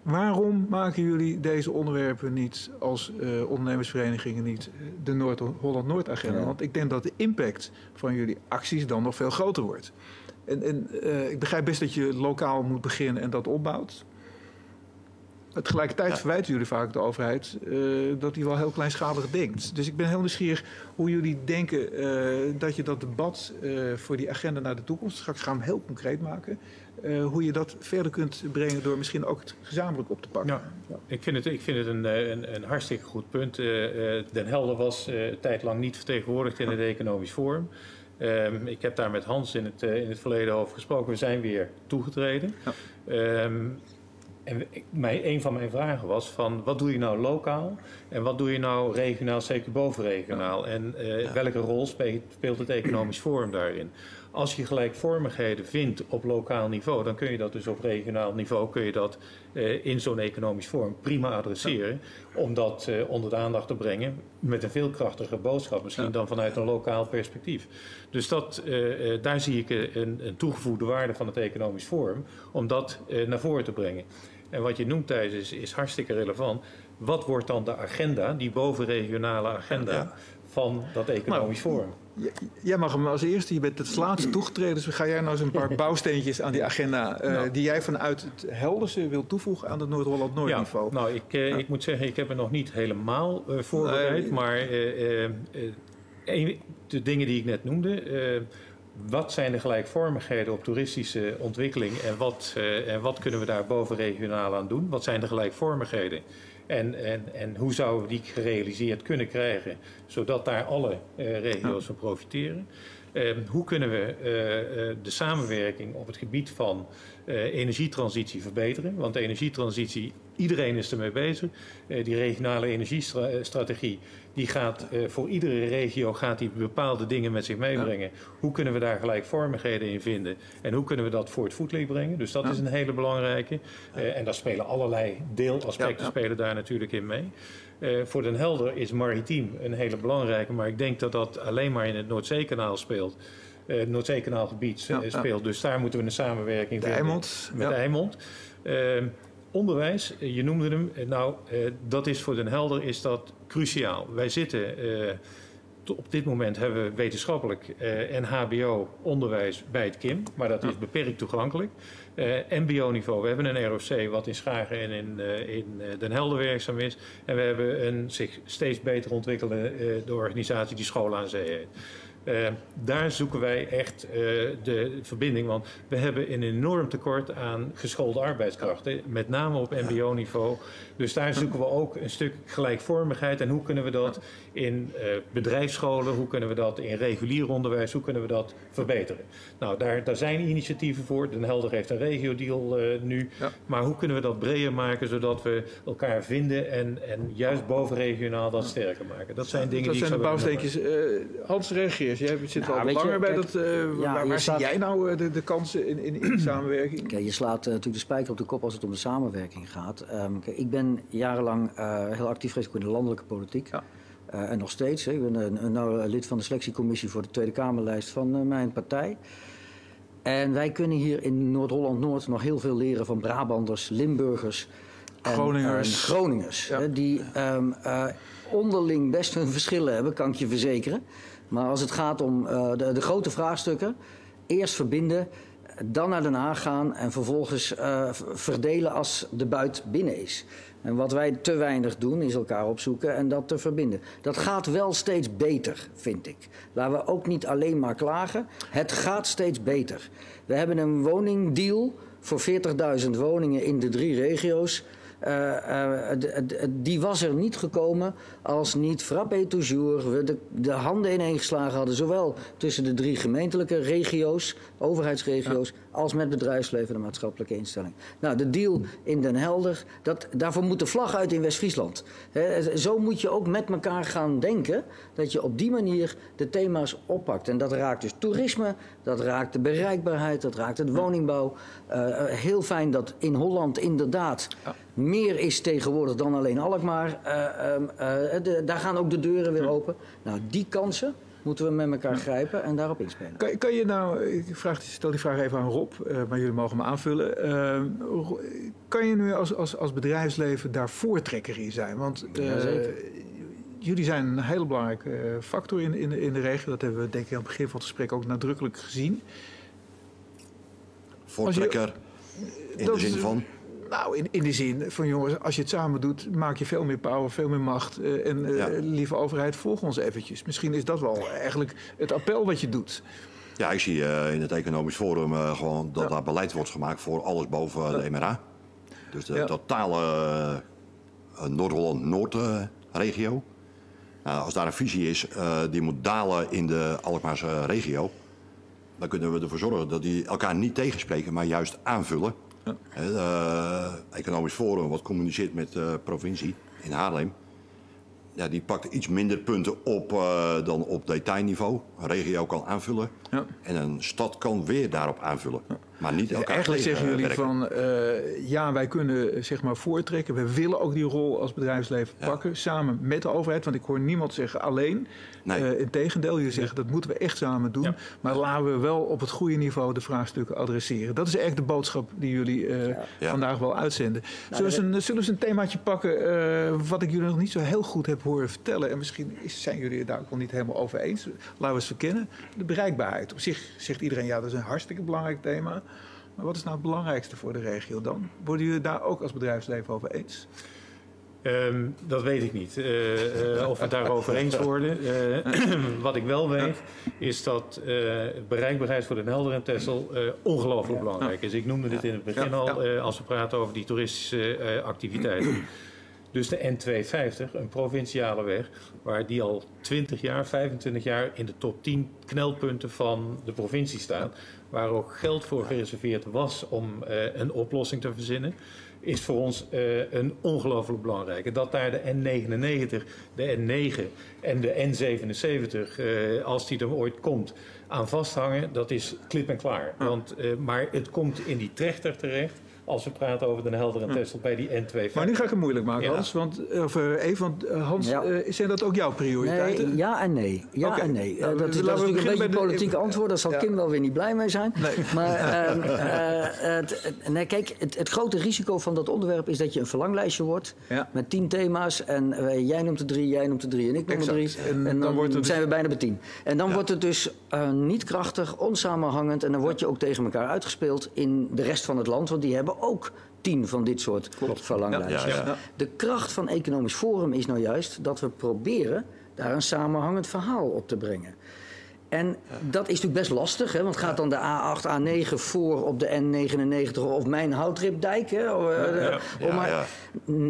waarom maken jullie deze onderwerpen niet als eh, ondernemersverenigingen niet eh, de Noord-Holland-Noord-agenda? Ja. Want ik denk dat de impact van jullie acties dan nog veel groter wordt. En, en eh, ik begrijp best dat je lokaal moet beginnen en dat opbouwt. Tegelijkertijd Ja. verwijten jullie vaak de overheid eh, dat die wel heel kleinschalig denkt. Dus ik ben heel nieuwsgierig hoe jullie denken eh, dat je dat debat eh, voor die agenda naar de toekomst, straks gaan we hem heel concreet maken, eh, hoe je dat verder kunt brengen door misschien ook het gezamenlijk op te pakken. Ja. Ik vind het, ik vind het een, een, een hartstikke goed punt. Den Helder was eh, een tijd lang niet vertegenwoordigd in het Economisch Forum. Ehm, ik heb daar met Hans in het, in het verleden over gesproken. We zijn weer toegetreden. Ja. Ehm, en mij, een van mijn vragen was van wat doe je nou lokaal en wat doe je nou regionaal, zeker bovenregionaal? En eh, welke rol speelt, speelt het Economisch Forum daarin? Als je gelijkvormigheden vindt op lokaal niveau, dan kun je dat dus op regionaal niveau kun je dat, eh, in zo'n economisch forum prima adresseren. Om dat eh, onder de aandacht te brengen met een veel krachtiger boodschap, misschien Ja. dan vanuit een lokaal perspectief. Dus dat, daar zie ik een, een toegevoegde waarde van het economisch forum om dat naar voren te brengen. En wat je noemt Thijs is, is hartstikke relevant. Wat wordt dan de agenda, die bovenregionale agenda Ja. van dat economisch forum? J- Jij mag hem als eerste, je bent het laatste toegetreden, dus ga jij nou eens een paar [LAUGHS] bouwsteentjes aan die agenda eh, Nou. die jij vanuit het Helderse wil toevoegen aan het Noord-Holland-Noord Ja, niveau. nou, ik, eh, ik moet zeggen, ik heb het nog niet helemaal eh, voorbereid. Maar de dingen die ik net noemde. Wat zijn de gelijkvormigheden op toeristische ontwikkeling en wat, eh, en wat kunnen we daar bovenregionaal aan doen? Wat zijn de gelijkvormigheden? En, en, en hoe zouden we die gerealiseerd kunnen krijgen, zodat daar alle eh, regio's van profiteren? Eh, hoe kunnen we eh, eh, de samenwerking op het gebied van eh, energietransitie verbeteren? Want de energietransitie, iedereen is ermee bezig. Die regionale energiestrategie, die gaat voor iedere regio gaat die bepaalde dingen met zich meebrengen. Hoe kunnen we daar gelijkvormigheden in vinden? En hoe kunnen we dat voor het voetlicht brengen? Dus dat Ja. is een hele belangrijke. En daar spelen allerlei deelaspecten ja. spelen daar natuurlijk in mee. Eh, voor Den Helder is maritiem een hele belangrijke, maar ik denk dat dat alleen maar in het Noordzeekanaal speelt. Eh, het Noordzeekanaalgebied Ja, eh, ja. speelt. Dus daar moeten we een samenwerking De Eimond. met ja. Eimond. Onderwijs, je noemde hem. Nou, dat is voor Den Helder is dat cruciaal. Wij zitten... op dit moment hebben we wetenschappelijk en HBO-onderwijs bij het KIM, maar dat is beperkt toegankelijk. Eh, MBO-niveau, we hebben een ROC wat in Schagen en in, eh, in eh, Den Helder werkzaam is. En we hebben een zich steeds beter ontwikkelde eh, de organisatie die School aan Zee heet. Eh, daar zoeken wij echt eh, de verbinding. Want we hebben een enorm tekort aan geschoolde arbeidskrachten. Met name op mbo-niveau. Dus daar zoeken we ook een stuk gelijkvormigheid. En hoe kunnen we dat in eh, bedrijfsscholen, hoe kunnen we dat in regulier onderwijs, hoe kunnen we dat verbeteren? Nou, daar, daar zijn initiatieven voor. Den Helder heeft een regio-deal nu. Ja. Maar hoe kunnen we dat breder maken, zodat we elkaar vinden en, en juist bovenregionaal dat sterker maken? Dat zijn dingen dat die ik zijn de bouwsteentjes. Hans, reageert. Jij zit Nou, al je, langer bij kijk, dat. eh, ja, waar zie staat- jij nou eh, de, de kansen in, in, samenwerking? Kijk, je slaat eh, natuurlijk de spijker op de kop als het om de samenwerking gaat. Ehm, kijk, ik ben jarenlang eh, heel actief geweest in de landelijke politiek. Ja. Eh, en nog steeds. Hè. Ik ben een, een, nou, lid van de selectiecommissie voor de Tweede Kamerlijst van mijn partij. En wij kunnen hier in Noord-Holland-Noord nog heel veel leren van Brabanders, Limburgers. en, Groningers. Groningers. Ja. hè, die ehm, eh, onderling best hun verschillen hebben, kan ik je verzekeren. Maar als het gaat om eh, de, de grote vraagstukken, eerst verbinden, dan naar Den Haag gaan en vervolgens eh, verdelen als de buit binnen is. En wat wij te weinig doen, is elkaar opzoeken en dat te verbinden. Dat gaat wel steeds beter, vind ik. Laten we ook niet alleen maar klagen. Het gaat steeds beter. We hebben een woningdeal voor 40.000 woningen in de drie regio's. Eh, eh, die was er niet gekomen als niet frappé toujours we de, de handen ineengeslagen hadden. Zowel tussen de drie gemeentelijke regio's, overheidsregio's, als met bedrijfsleven en maatschappelijke instellingen. Nou, de deal in Den Helder, dat, daarvoor moet de vlag uit in West-Friesland. Zo moet je ook met elkaar gaan denken, dat je op die manier de thema's oppakt. En dat raakt dus toerisme, dat raakt de bereikbaarheid, dat raakt het woningbouw. Eh, heel fijn dat in Holland inderdaad meer is tegenwoordig dan alleen Alkmaar. Eh, ehm, eh, de- daar gaan ook de deuren weer open. Nou, die kansen moeten we met elkaar grijpen en daarop inspelen. Kan, kan je nou, ik vraag, stel die vraag even aan Rob, eh, maar jullie mogen me aanvullen. Eh, Ro- kan je nu als, als, als bedrijfsleven daar voortrekker in zijn? Want eh, jullie zijn een hele belangrijke factor in, in, de- in de regio. Dat hebben we denk ik aan het begin van het gesprek ook nadrukkelijk gezien. Voortrekker in de zin is- van... Nou, in, in de zin van jongens, als je het samen doet, maak je veel meer power, veel meer macht. Eh, en eh, Ja. lieve overheid, volg ons eventjes. Misschien is dat wel eigenlijk het appel wat je doet. Ja, ik zie eh, in het economisch forum gewoon dat Ja. daar beleid wordt gemaakt voor alles boven de MRA. Dus de totale Noord-Holland-Noord-regio. Nou, als daar een visie is die moet dalen in de Alkmaarse regio, dan kunnen we ervoor zorgen dat die elkaar niet tegenspreken, maar juist aanvullen. Ja. Eh, economisch forum wat communiceert met de provincie in Haarlem, ja, die pakt iets minder punten op eh, dan op detailniveau. Een regio kan aanvullen Ja. en een stad kan weer daarop aanvullen. Maar niet elkaar Eigenlijk zeggen jullie van uh, ja, wij kunnen eh, zeg maar voortrekken. We willen ook die rol als bedrijfsleven Ja. pakken samen met de overheid. Want ik hoor niemand zeggen alleen. Nee. Uh, Integendeel, jullie zeggen dat moeten we echt samen doen. Ja. Maar laten we wel op het goede niveau de vraagstukken adresseren. Dat is echt de boodschap die jullie uh, Ja. vandaag wel uitzenden. zullen, we eens een, zullen we eens een themaatje pakken uh, wat ik jullie nog niet zo heel goed heb horen vertellen. En misschien is, zijn jullie het daar ook wel niet helemaal over eens. Laten we eens verkennen. De bereikbaarheid. Op zich zegt iedereen ja, dat is een hartstikke belangrijk thema. Maar wat is nou het belangrijkste voor de regio dan? Worden jullie daar ook als bedrijfsleven over eens? Ehm, dat weet ik niet. Eh, eh, of we het daarover eens worden. Eh, [CLEARS THROAT] wat ik wel weet, is dat bereikbaarheid voor de Helder en Texel ongelooflijk belangrijk is. Ik noemde dit in het begin al, als we praten over die toeristische activiteiten. Dus de N250, een provinciale weg, waar die al 20 jaar, 25 jaar in de top 10 knelpunten van de provincie staat. Waar ook geld voor gereserveerd was om een oplossing te verzinnen is voor ons uh, een ongelooflijk belangrijke. Dat daar de N99, de N9 en de N77, uh, als die er ooit komt, aan vasthangen, dat is klip en klaar. Want, maar het komt in die trechter terecht als we praten over de Helder en Texel bij die N2. Maar nu ga ik het moeilijk maken, Hans. Want, of even, want Hans, ja. uh, zijn dat ook jouw prioriteiten? Nee, ja en nee. Ja okay. en nee. Uh, dat, dat is natuurlijk een beetje een politieke de, antwoord. Daar zal ja. Kim wel weer niet blij mee zijn. Nee. [LAUGHS] Maar uh, het, nee, kijk, het, het, grote risico van dat onderwerp is dat je een verlanglijstje wordt. Ja. Met tien thema's. En jij noemt er drie, jij noemt er drie en ik noem er drie. En, en, dan, dan wordt het zijn we bijna bij tien. En dan wordt het dus niet krachtig, onsamenhangend. En dan word je ook tegen elkaar uitgespeeld in de rest van het land. Want die hebben ook tien van dit soort verlanglijsten. Ja, ja, ja. De kracht van Economisch Forum is nou juist dat we proberen daar een samenhangend verhaal op te brengen. En dat is natuurlijk best lastig, hè? want gaat dan de A8, A9 voor op de N99 of mijn houtripdijk? Hè? Maar,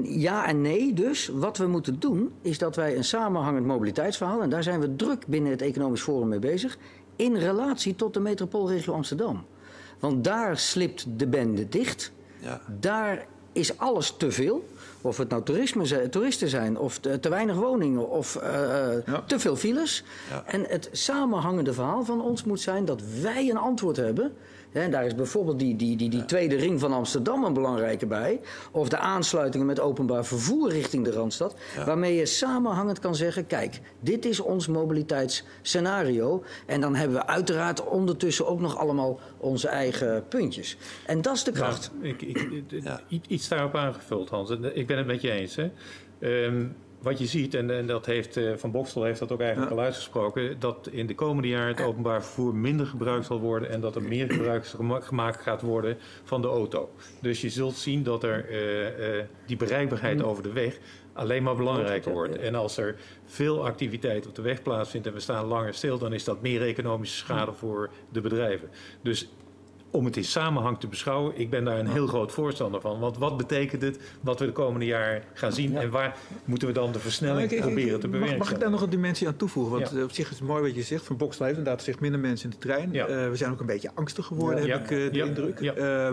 ja, en nee, dus wat we moeten doen is dat wij een samenhangend mobiliteitsverhaal, en daar zijn we druk binnen het Economisch Forum mee bezig, in relatie tot de metropoolregio Amsterdam. Want daar slipt de bende dicht. Ja. Daar is alles te veel. Of het nou toerisme, toeristen zijn, of te, te weinig woningen, of uh, ja. te veel files. Ja. En het samenhangende verhaal van ons moet zijn dat wij een antwoord hebben en daar is bijvoorbeeld die, die, die, die tweede ring van Amsterdam een belangrijke bij. Of de aansluitingen met openbaar vervoer richting de Randstad. Waarmee je samenhangend kan zeggen, kijk, dit is ons mobiliteitsscenario. En dan hebben we uiteraard ondertussen ook nog allemaal onze eigen puntjes. En dat is de kracht. Nou, ik, ik, iets daarop aangevuld, Hans. Ik ben het met je eens. Hè? Um, wat je ziet, en, en dat heeft uh, Van Bokstel heeft dat ook eigenlijk ja. al uitgesproken, dat in de komende jaren het openbaar vervoer minder gebruikt zal worden en dat er meer gebruik gemaakt gaat worden van de auto. Dus je zult zien dat er uh, uh, die bereikbaarheid over de weg alleen maar belangrijker wordt. En als er veel activiteit op de weg plaatsvindt en we staan langer stil, dan is dat meer economische schade voor de bedrijven. Dus om het in samenhang te beschouwen. Ik ben daar een heel groot voorstander van. Want wat betekent het wat we de komende jaren gaan zien? En waar moeten we dan de versnelling nou, proberen te bewerken? Mag, ik daar nog een dimensie aan toevoegen? Want ja. op zich is het mooi wat je zegt. Van heeft inderdaad zich minder mensen in de trein. Ja. Uh, we zijn ook een beetje angstig geworden, heb ik uh, de indruk. Uh,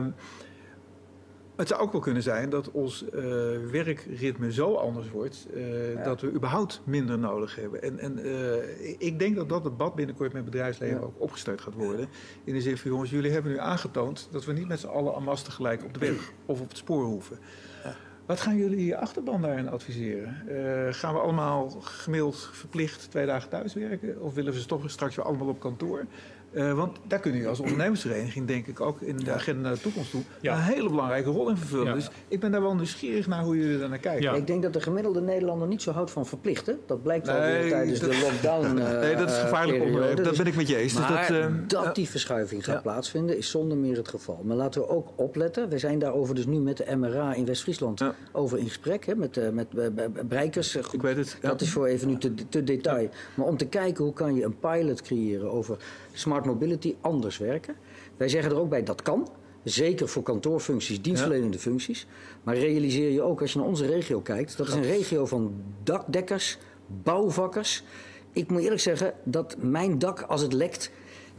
het zou ook wel kunnen zijn dat ons uh, werkritme zo anders wordt uh, ja. dat we überhaupt minder nodig hebben. En, en uh, ik denk dat dat debat binnenkort met bedrijfsleven ja. ook opgestart gaat worden. In de zin van jongens, jullie hebben nu aangetoond dat we niet met z'n allen en tegelijk op de weg of op het spoor hoeven. Ja. Wat gaan jullie achterban daarin adviseren? gaan we allemaal gemiddeld verplicht twee dagen thuiswerken? Of willen we ze toch straks weer allemaal op kantoor? Uh, want daar kunnen jullie als ondernemersvereniging, denk ik, ook in de agenda naar de toekomst toe, ja. een hele belangrijke rol in vervullen. Ja. Dus ik ben daar wel nieuwsgierig naar hoe jullie daar naar kijken. Ja. Ik denk dat de gemiddelde Nederlander niet zo houdt van verplichten. Dat blijkt wel nee, weer tijdens dat, de lockdown. Uh, [LAUGHS] nee, dat is gevaarlijk onderwerp. Dat ben ik met je eens. Maar dus dat, uh, dat die verschuiving gaat plaatsvinden, is zonder meer het geval. Maar laten we ook opletten. We zijn daarover dus nu met de MRA in West-Friesland over in gesprek. Hè, met, met Breikers. Ik weet het. Dat is voor even nu te, te detail. Maar om te kijken hoe kan je een pilot creëren over smart mobility anders werken. Wij zeggen er ook bij dat kan. Zeker voor kantoorfuncties, dienstverlenende ja. functies. Maar realiseer je ook als je naar onze regio kijkt. Dat is een regio van dakdekkers, bouwvakkers. Ik moet eerlijk zeggen dat mijn dak als het lekt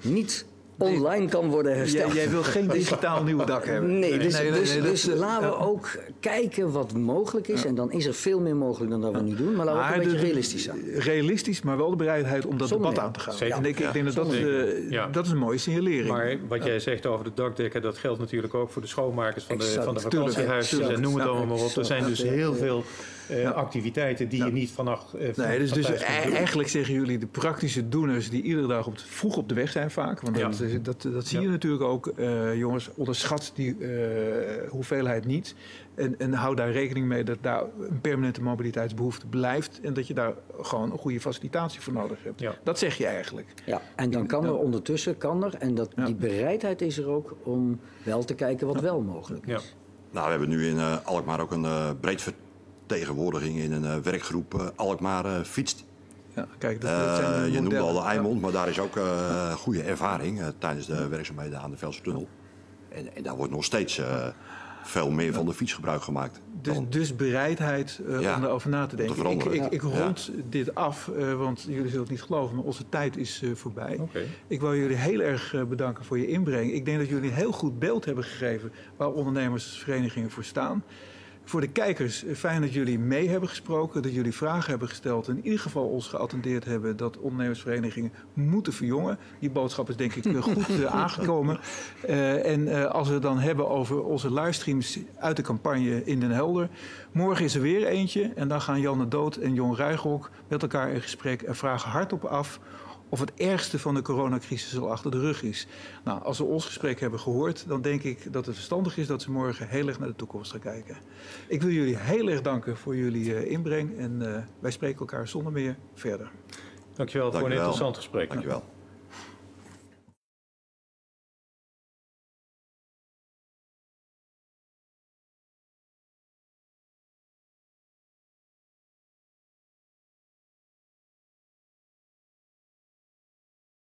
niet online kan worden hersteld. Jij, jij wil geen [LAUGHS] digitaal nieuw dak hebben. Nee, dus, nee, nee, dus, dus, dus laten we ook kijken wat mogelijk is. Ja. En dan is er veel meer mogelijk dan dat we nu doen. Maar laten we ook een beetje realistisch zijn. Realistisch, maar wel de bereidheid om dat Zonder debat aan te gaan. Zeker. En ik, ik denk dat dat, uh, dat is een mooie signalering. Maar wat jij zegt over de dakdekken, dat geldt natuurlijk ook voor de schoonmakers van de, van de vakantiehuizen. En noem het allemaal maar op. Er zijn dus heel veel uh, activiteiten die je niet vanaf. Uh, van, nee, dus, dus eigenlijk zeggen jullie de praktische doeners die iedere dag op, vroeg op de weg zijn vaak. Want dat, dat, dat, zie je natuurlijk ook. Uh, jongens, onderschat die hoeveelheid niet. En, en hou daar rekening mee dat daar een permanente mobiliteitsbehoefte blijft. En dat je daar gewoon een goede facilitatie voor nodig hebt. Ja. Dat zeg je eigenlijk. Ja, en dan kan er ondertussen, kan er, en dat, die bereidheid is er ook om wel te kijken wat wel mogelijk is. Nou, we hebben nu in Alkmaar ook een breed vertegenwoordiging in een eh, werkgroep eh, Alkmaar eh, fietst. Ja, kijk, dat, dat zijn Eh, je noemde al de. Eimond, maar daar is ook eh, goede ervaring eh, tijdens de werkzaamheden aan de Velse Tunnel. En, en daar wordt nog steeds eh, veel meer van de fiets gebruik gemaakt. Dus, dus bereidheid eh, Ja, om daarover na te te denken. ik, ik, ik Ja. rond dit af, eh, want jullie zullen het niet geloven, maar onze tijd is eh, voorbij. Oké. Ik wil jullie heel erg eh, bedanken voor je inbreng. Ik denk dat jullie een heel goed beeld hebben gegeven waar ondernemersverenigingen voor staan. Voor de kijkers, eh, fijn dat jullie mee hebben gesproken, dat jullie vragen hebben gesteld. En in ieder geval ons geattendeerd hebben dat ondernemersverenigingen moeten verjongen. Die boodschap is denk ik eh, goed eh, [LAUGHS] aangekomen. En als we het dan hebben over onze livestreams uit de campagne in Den Helder. Morgen is er weer eentje. En dan gaan Jan de Dood en Jon Ruigrok met elkaar in gesprek en vragen hardop af of het ergste van de coronacrisis al achter de rug is. Nou, als we ons gesprek hebben gehoord, dan denk ik dat het verstandig is dat ze morgen heel erg naar de toekomst gaan kijken. Ik wil jullie heel erg danken voor jullie eh, inbreng en eh, wij spreken elkaar zonder meer verder. Dankjewel voor een Dank u wel. interessant gesprek. Dankjewel.